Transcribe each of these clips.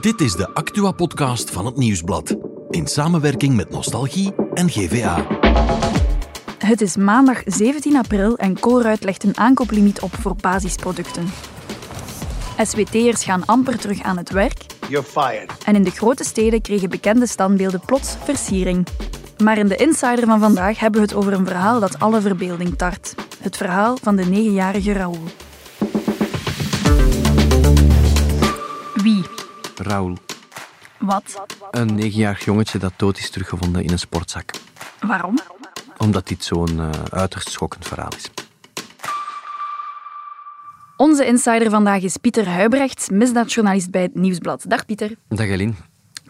Dit is de Actua-podcast van het Nieuwsblad. In samenwerking met Nostalgie en GVA. Het is maandag 17 april en Colruyt legt een aankooplimiet op voor basisproducten. SWT'ers gaan amper terug aan het werk. You're fired. En in de grote steden kregen bekende standbeelden plots versiering. Maar in de Insider van vandaag hebben we het over een verhaal dat alle verbeelding tart. Het verhaal van de negenjarige Raoul. Wie? Raoul. Wat? Een negenjarig jongetje dat dood is teruggevonden in een sportzak. Waarom? Omdat dit zo'n uh, uiterst schokkend verhaal is. Onze insider vandaag is Pieter Huibrecht, misdaadjournalist bij het Nieuwsblad. Dag Pieter. Dag Eline.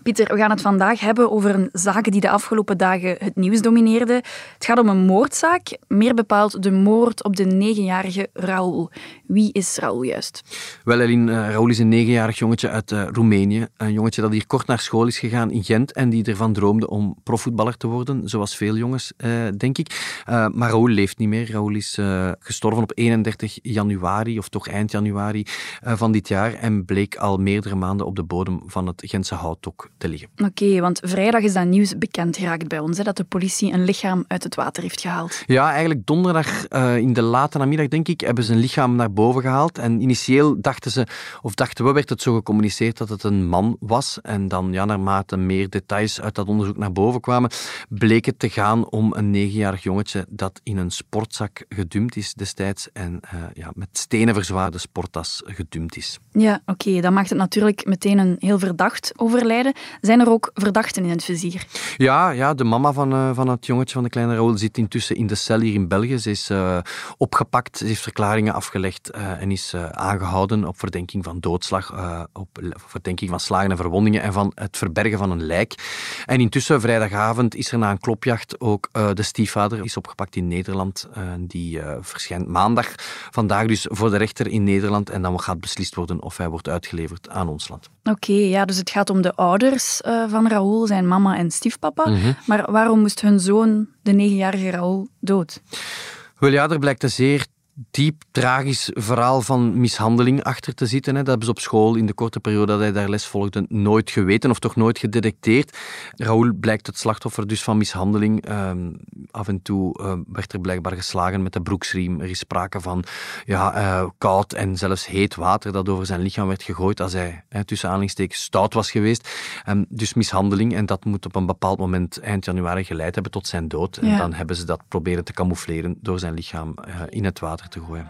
Pieter, we gaan het vandaag hebben over een zaak die de afgelopen dagen het nieuws domineerde. Het gaat om een moordzaak, meer bepaald de moord op de negenjarige Raoul. Wie is Raoul juist? Wel, Eline, uh, Raoul is een negenjarig jongetje uit uh, Roemenië. Een jongetje dat hier kort naar school is gegaan in Gent en die ervan droomde om profvoetballer te worden, zoals veel jongens, uh, denk ik. maar Raoul leeft niet meer. Raoul is gestorven op 31 januari, of toch eind januari van dit jaar, en bleek al meerdere maanden op de bodem van het Gentse houtok te liggen. Oké, okay, want vrijdag is dat nieuws bekend geraakt bij ons, hè, dat de politie een lichaam uit het water heeft gehaald. Ja, eigenlijk donderdag uh, in de late namiddag, denk ik, hebben ze een lichaam naar boven gehaald. En initieel dachten ze, of dachten we, werd het zo gecommuniceerd dat het een man was. En dan, ja, naarmate meer details uit dat onderzoek naar boven kwamen, bleek het te gaan om een negenjarig jongetje dat in een sportzak gedumpt is destijds en uh, ja, met stenen verzwaarde sporttas gedumpt is. Ja, oké, okay, dat maakt het natuurlijk meteen een heel verdacht overlijden. Zijn er ook verdachten in het vizier? Ja, ja de mama van, uh, van het jongetje van de kleine Raoul zit intussen in de cel hier in België. Ze is uh, opgepakt, ze heeft verklaringen afgelegd uh, en is aangehouden op verdenking van doodslag, op verdenking van slagen en verwondingen en van het verbergen van een lijk. En intussen, vrijdagavond, is er na een klopjacht ook de stiefvader is opgepakt in Nederland. die verschijnt maandag, vandaag dus voor de rechter in Nederland. En dan gaat beslist worden of hij wordt uitgeleverd aan ons land. Oké, okay, ja, dus het gaat om de ouders uh, van Raoul, zijn mama en stiefpapa. Mm -hmm. Maar waarom moest hun zoon, de negenjarige Raoul, dood? Wel ja, er blijkt een zeer diep tragisch verhaal van mishandeling achter te zitten. Hè. Dat hebben ze op school in de korte periode dat hij daar les volgde nooit geweten of toch nooit gedetecteerd. Raoul blijkt het slachtoffer dus van mishandeling. Um, af en toe uh, werd er blijkbaar geslagen met de broeksriem. Er is sprake van ja, uh, koud en zelfs heet water dat over zijn lichaam werd gegooid als hij hè, tussen aanhalingstekens stout was geweest. Um, dus mishandeling en dat moet op een bepaald moment eind januari geleid hebben tot zijn dood. En dan hebben ze dat proberen te camoufleren door zijn lichaam uh, in het water te gooien.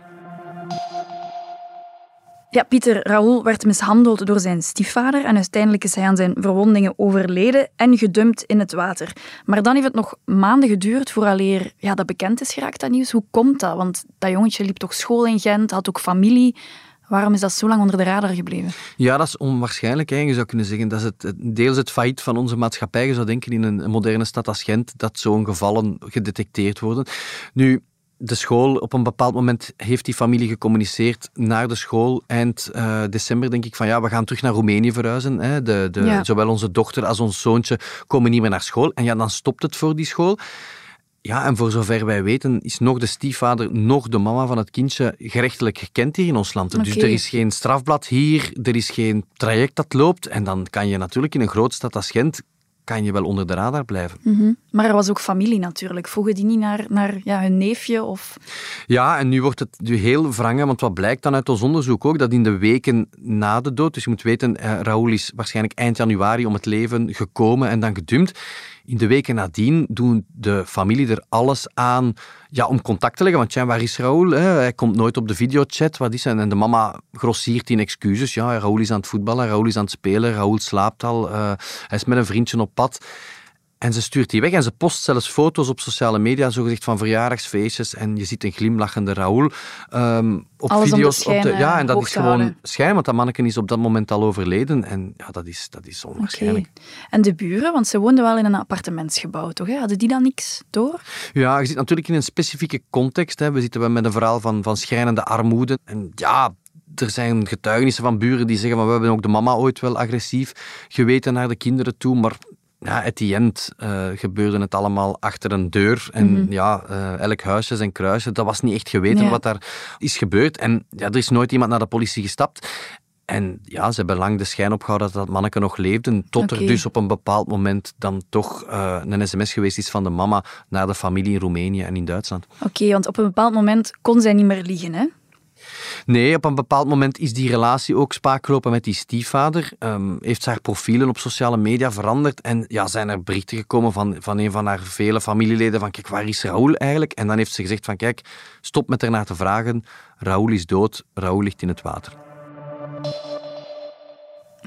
Ja, Pieter Raoul werd mishandeld door zijn stiefvader en uiteindelijk is hij aan zijn verwondingen overleden en gedumpt in het water. Maar dan heeft het nog maanden geduurd vooraleer ja, dat bekend is geraakt, dat nieuws. Hoe komt dat? Want dat jongetje liep toch school in Gent, had ook familie. Waarom is dat zo lang onder de radar gebleven? Ja, dat is onwaarschijnlijk. Hè. Je zou kunnen zeggen dat is het, deels het failliet van onze maatschappij. Je zou denken in een moderne stad als Gent dat zo'n gevallen gedetecteerd worden. Nu, de school, op een bepaald moment heeft die familie gecommuniceerd naar de school eind uh, december, denk ik, van ja, we gaan terug naar Roemenië verhuizen. Hè. De, de, Ja. Zowel onze dochter als ons zoontje komen niet meer naar school. En ja, dan stopt het voor die school. Ja, en voor zover wij weten is nog de stiefvader, nog de mama van het kindje gerechtelijk gekend hier in ons land. Dus er is geen strafblad hier, er is geen traject dat loopt. En dan kan je natuurlijk in een grote stad als Gent kan je wel onder de radar blijven. Mhm. Maar er was ook familie natuurlijk. Vroegen die niet naar, naar ja, hun neefje? Of... Ja, en nu wordt het nu heel wrangen, want wat blijkt dan uit ons onderzoek ook, dat in de weken na de dood, dus je moet weten, eh, Raoul is waarschijnlijk eind januari om het leven gekomen en dan gedumpt. In de weken nadien doen de familie er alles aan ja, om contact te leggen. Want ja, waar is Raoul? hè? Hij komt nooit op de videochat. Wat is? En de mama grossiert in excuses. Ja, Raoul is aan het voetballen, Raoul is aan het spelen, Raoul slaapt al, eh, hij is met een vriendje op pad. En ze stuurt die weg en ze post zelfs foto's op sociale media, zogezegd van verjaardagsfeestjes. En je ziet een glimlachende Raoul ehm, op Alles video's. schijn, op de, ja, en dat is gewoon schijn, want dat manneken is op dat moment al overleden. En ja, dat is, dat is onwaarschijnlijk. En de buren, want ze woonden wel in een appartementsgebouw, toch? Hè? Hadden die dan niks door? Ja, je zit natuurlijk in een specifieke context. Hè. We zitten met een verhaal van, van schrijnende armoede. En ja, er zijn getuigenissen van buren die zeggen van we hebben ook de mama ooit wel agressief geweten naar de kinderen toe, maar ja, at the end eh, gebeurde het allemaal achter een deur. En ja, eh, elk huisje zijn kruisje. Dat was niet echt geweten wat daar is gebeurd. En ja, er is nooit iemand naar de politie gestapt. En ja, ze hebben lang de schijn opgehouden dat dat manneke nog leefde, tot er dus op een bepaald moment dan toch eh, een sms geweest is van de mama naar de familie in Roemenië en in Duitsland. Oké, want op een bepaald moment kon zij niet meer liegen, hè? Nee, op een bepaald moment is die relatie ook spaak gelopen met die stiefvader. Ehm, heeft ze haar profielen op sociale media veranderd. En ja, zijn er berichten gekomen van, van een van haar vele familieleden van kijk, waar is Raoul eigenlijk? En dan heeft ze gezegd van kijk, stop met ernaar te vragen. Raoul is dood, Raoul ligt in het water.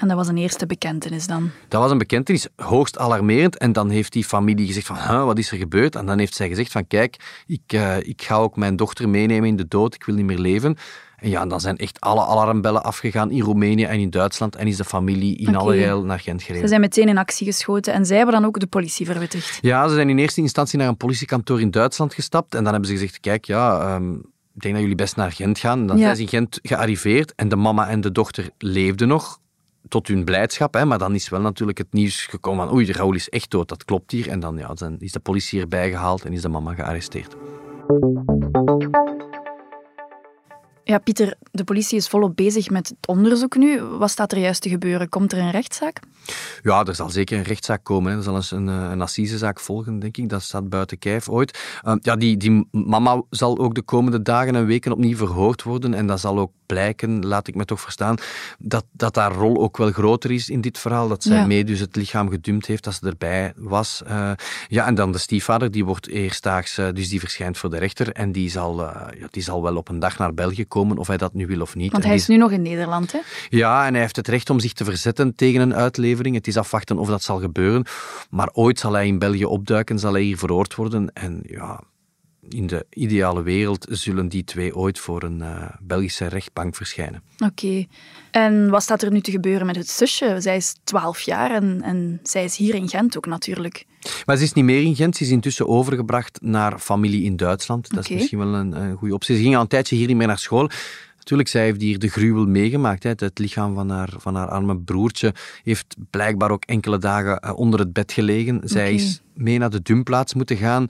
En dat was een eerste bekentenis dan. Dat was een bekentenis, hoogst alarmerend. En dan heeft die familie gezegd van, huh, wat is er gebeurd? En dan heeft zij gezegd van, kijk, ik, eh, ik ga ook mijn dochter meenemen in de dood, ik wil niet meer leven. En ja, dan zijn echt alle alarmbellen afgegaan in Roemenië en in Duitsland en is de familie in Oké. allerijl naar Gent Ze gereden. zijn meteen in actie geschoten en zij hebben dan ook de politie verwittigd. Ja, ze zijn in eerste instantie naar een politiekantoor in Duitsland gestapt en dan hebben ze gezegd, kijk, ja, ehm, ik denk dat jullie best naar Gent gaan. En dan Ja. zijn ze in Gent gearriveerd en de mama en de dochter leefden nog, tot hun blijdschap. Hè, maar dan is wel natuurlijk het nieuws gekomen van, oei, Raoul is echt dood, dat klopt hier. En dan ja, zijn, is de politie erbij gehaald en is de mama gearresteerd. Ja, Pieter, de politie is volop bezig met het onderzoek nu. Wat staat er juist te gebeuren? Komt er een rechtszaak? Ja, er zal zeker een rechtszaak komen. Hè. Er zal eens een, eh, een assisezaak volgen, denk ik. Dat staat buiten kijf ooit. Uh, ja, die, die mama zal ook de komende dagen en weken opnieuw verhoord worden. En dat zal ook blijken, laat ik me toch verstaan, dat, dat haar rol ook wel groter is in dit verhaal. Dat zij Ja. mee dus het lichaam gedumpt heeft, dat ze erbij was. Uh, ja, en dan de stiefvader, die wordt eerstdaags, uh, dus die verschijnt voor de rechter. En die zal, ja, die zal wel op een dag naar België komen, of hij dat nu wil of niet. Want En hij is nu nog in Nederland, hè? ja, en hij heeft het recht om zich te verzetten tegen een uitlevering. Het is afwachten of dat zal gebeuren. Maar ooit zal hij in België opduiken, zal hij hier verhoord worden. En ja, in de ideale wereld zullen die twee ooit voor een uh, Belgische rechtbank verschijnen. Oké. Okay. En wat staat er nu te gebeuren met het zusje? Zij is 12 jaar en, en zij is hier in Gent ook natuurlijk. Maar ze is niet meer in Gent. Ze is intussen overgebracht naar familie in Duitsland. Dat okay. is misschien wel een, een goede optie. Ze ging al een tijdje hier niet meer naar school. Natuurlijk, zij heeft hier de gruwel meegemaakt. Hè. Het lichaam van haar, van haar arme broertje heeft blijkbaar ook enkele dagen onder het bed gelegen. Zij okay. is mee naar de dumplaats moeten gaan.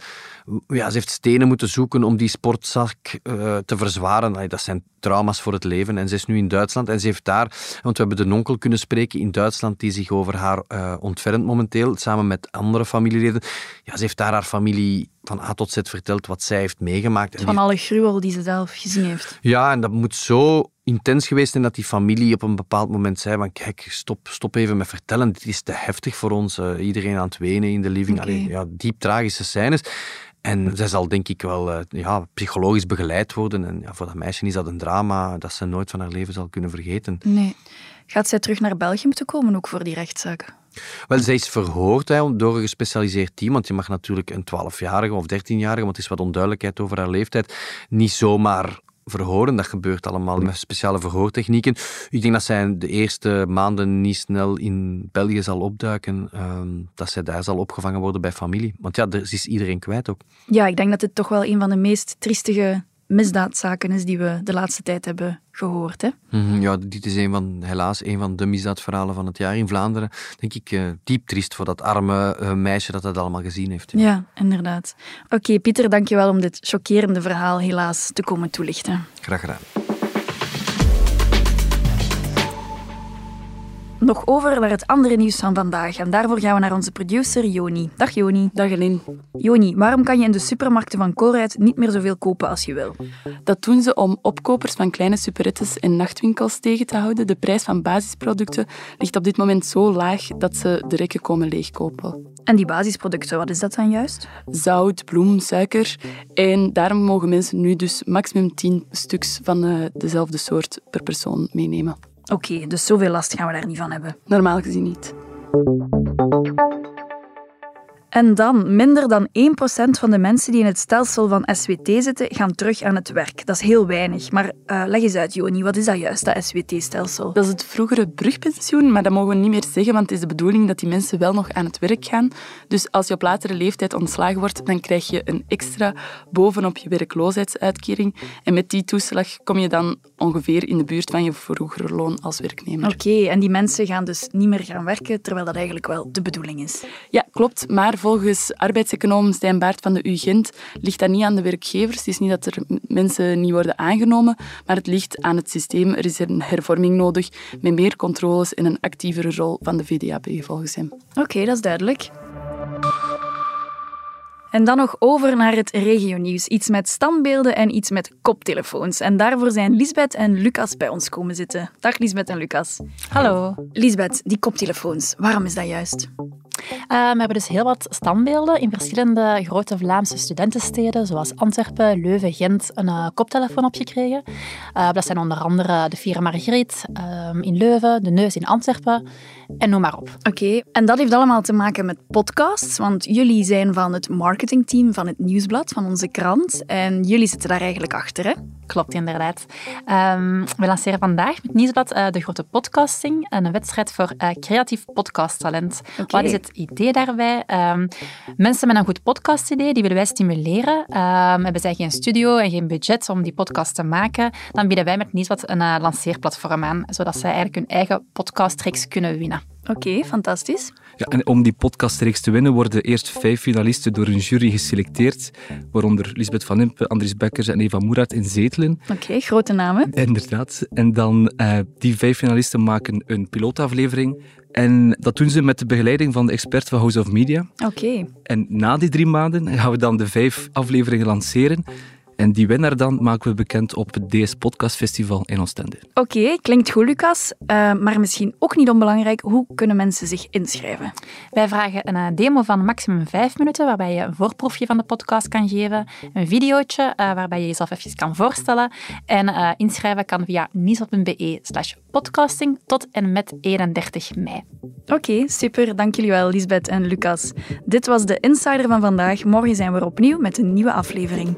Ja, ze heeft stenen moeten zoeken om die sportzak uh, te verzwaren. Allee, dat zijn trauma's voor het leven. En ze is nu in Duitsland en ze heeft daar, want we hebben de onkel kunnen spreken in Duitsland die zich over haar uh, ontfermt momenteel, samen met andere familieleden. Ja, ze heeft daar haar familie van A tot Z verteld wat zij heeft meegemaakt. Van alle gruwel die ze zelf gezien heeft. Ja, en dat moet zo intens geweest zijn dat die familie op een bepaald moment zei van kijk, stop, stop even met vertellen, dit is te heftig voor ons. Uh, iedereen aan het wenen in de living. Okay. Allee, ja, diep tragische scènes. En zij zal denk ik wel uh, ja, psychologisch begeleid worden. En ja, voor dat meisje is dat een drama dat ze nooit van haar leven zal kunnen vergeten. Nee. Gaat zij terug naar België moeten komen ook voor die rechtszaak? Wel, zij is verhoord hè, door een gespecialiseerd team. Want je mag natuurlijk een 12-jarige of 13-jarige, want er is wat onduidelijkheid over haar leeftijd, niet zomaar verhoren. Dat gebeurt allemaal met speciale verhoortechnieken. Ik denk dat zij de eerste maanden niet snel in België zal opduiken. Um, dat zij daar zal opgevangen worden bij familie. Want ja, er is iedereen kwijt ook. Ja, ik denk dat dit toch wel een van de meest triestige misdaadzaken is die we de laatste tijd hebben gehoord. Hè? Mm-hmm, ja, dit is een van, helaas een van de misdaadverhalen van het jaar in Vlaanderen. Denk ik uh, diep triest voor dat arme uh, meisje dat dat allemaal gezien heeft. Ja, ja inderdaad. Oké, okay, Pieter, dankjewel om dit chockerende verhaal helaas te komen toelichten. Graag gedaan. Nog over naar het andere nieuws van vandaag. En daarvoor gaan we naar onze producer Joni. Dag Joni. Dag Eline. Joni, waarom kan je in de supermarkten van Colruyt niet meer zoveel kopen als je wil? Dat doen ze om opkopers van kleine superettes en nachtwinkels tegen te houden. De prijs van basisproducten ligt op dit moment zo laag dat ze de rekken komen leegkopen. En die basisproducten, wat is dat dan juist? Zout, bloem, suiker. En daarom mogen mensen nu dus maximum 10 stuks van uh, dezelfde soort per persoon meenemen. Oké, okay, dus zoveel last gaan we daar niet van hebben. Normaal gezien niet. En dan, minder dan 1% van de mensen die in het stelsel van SWT zitten, gaan terug aan het werk. Dat is heel weinig. Maar uh, leg eens uit, Joni, wat is dat juist, dat SWT-stelsel? Dat is het vroegere brugpensioen, maar dat mogen we niet meer zeggen, want het is de bedoeling dat die mensen wel nog aan het werk gaan. Dus als je op latere leeftijd ontslagen wordt, dan krijg je een extra bovenop je werkloosheidsuitkering. En met die toeslag kom je dan ongeveer in de buurt van je vroegere loon als werknemer. Oké, en die mensen gaan dus niet meer gaan werken, terwijl dat eigenlijk wel de bedoeling is. Ja, klopt. Maar volgens arbeidseconoom Stijn Baart van de UGent ligt dat niet aan de werkgevers. Het is niet dat er mensen niet worden aangenomen, maar het ligt aan het systeem. Er is een hervorming nodig met meer controles en een actievere rol van de VDAB volgens hem. Oké, dat is duidelijk. En dan nog over naar het regionieuws. Iets met standbeelden en iets met koptelefoons. En daarvoor zijn Lisbeth en Lucas bij ons komen zitten. Dag Lisbeth en Lucas. Hallo. Lisbeth, die koptelefoons, waarom is dat juist? Uh, we hebben dus heel wat standbeelden in verschillende grote Vlaamse studentensteden, zoals Antwerpen, Leuven, Gent, een uh, koptelefoon opgekregen. Uh, dat zijn onder andere de Vier Margriet ehm, in Leuven, de Neus in Antwerpen en noem maar op. Oké, en dat heeft allemaal te maken met podcasts, want jullie zijn van het marketingteam van het Nieuwsblad, van onze krant, en jullie zitten daar eigenlijk achter, hè? Klopt, inderdaad. Um, we lanceren vandaag met Nieuwsblad de grote podcasting, een wedstrijd voor creatief podcasttalent. Okay. Wat is het idee daarbij. Um, mensen met een goed podcastidee, die willen wij stimuleren. Um, hebben zij geen studio en geen budget om die podcast te maken, dan bieden wij met Nieuwsblad een uh, lanceerplatform aan, zodat zij eigenlijk hun eigen podcastreeks kunnen winnen. Oké, okay, fantastisch. Ja, en om die podcastreeks te winnen worden eerst vijf finalisten door een jury geselecteerd, waaronder Lisbeth van Impe, Andries Bekkers en Eva Moerat in Zetelen. Oké, grote namen. Inderdaad. En dan uh, die vijf finalisten maken een pilootaflevering en dat doen ze met de begeleiding van de expert van House of Media. Oké. En na die drie maanden gaan we dan de vijf afleveringen lanceren. En die winnaar dan maken we bekend op het DS Podcast Festival in Oostende. Oké, klinkt goed, Lucas. Uh, maar misschien ook niet onbelangrijk, hoe kunnen mensen zich inschrijven? Wij vragen een eh, demo van maximum vijf minuten, waarbij je een voorproefje van de podcast kan geven, een videootje uh, waarbij je jezelf even kan voorstellen. En uh, inschrijven kan via niesel.be slash podcasting tot en met 31 mei. Oké, super. Dank jullie wel, Lisbeth en Lucas. Dit was de Insider van vandaag. Morgen zijn we er opnieuw met een nieuwe aflevering.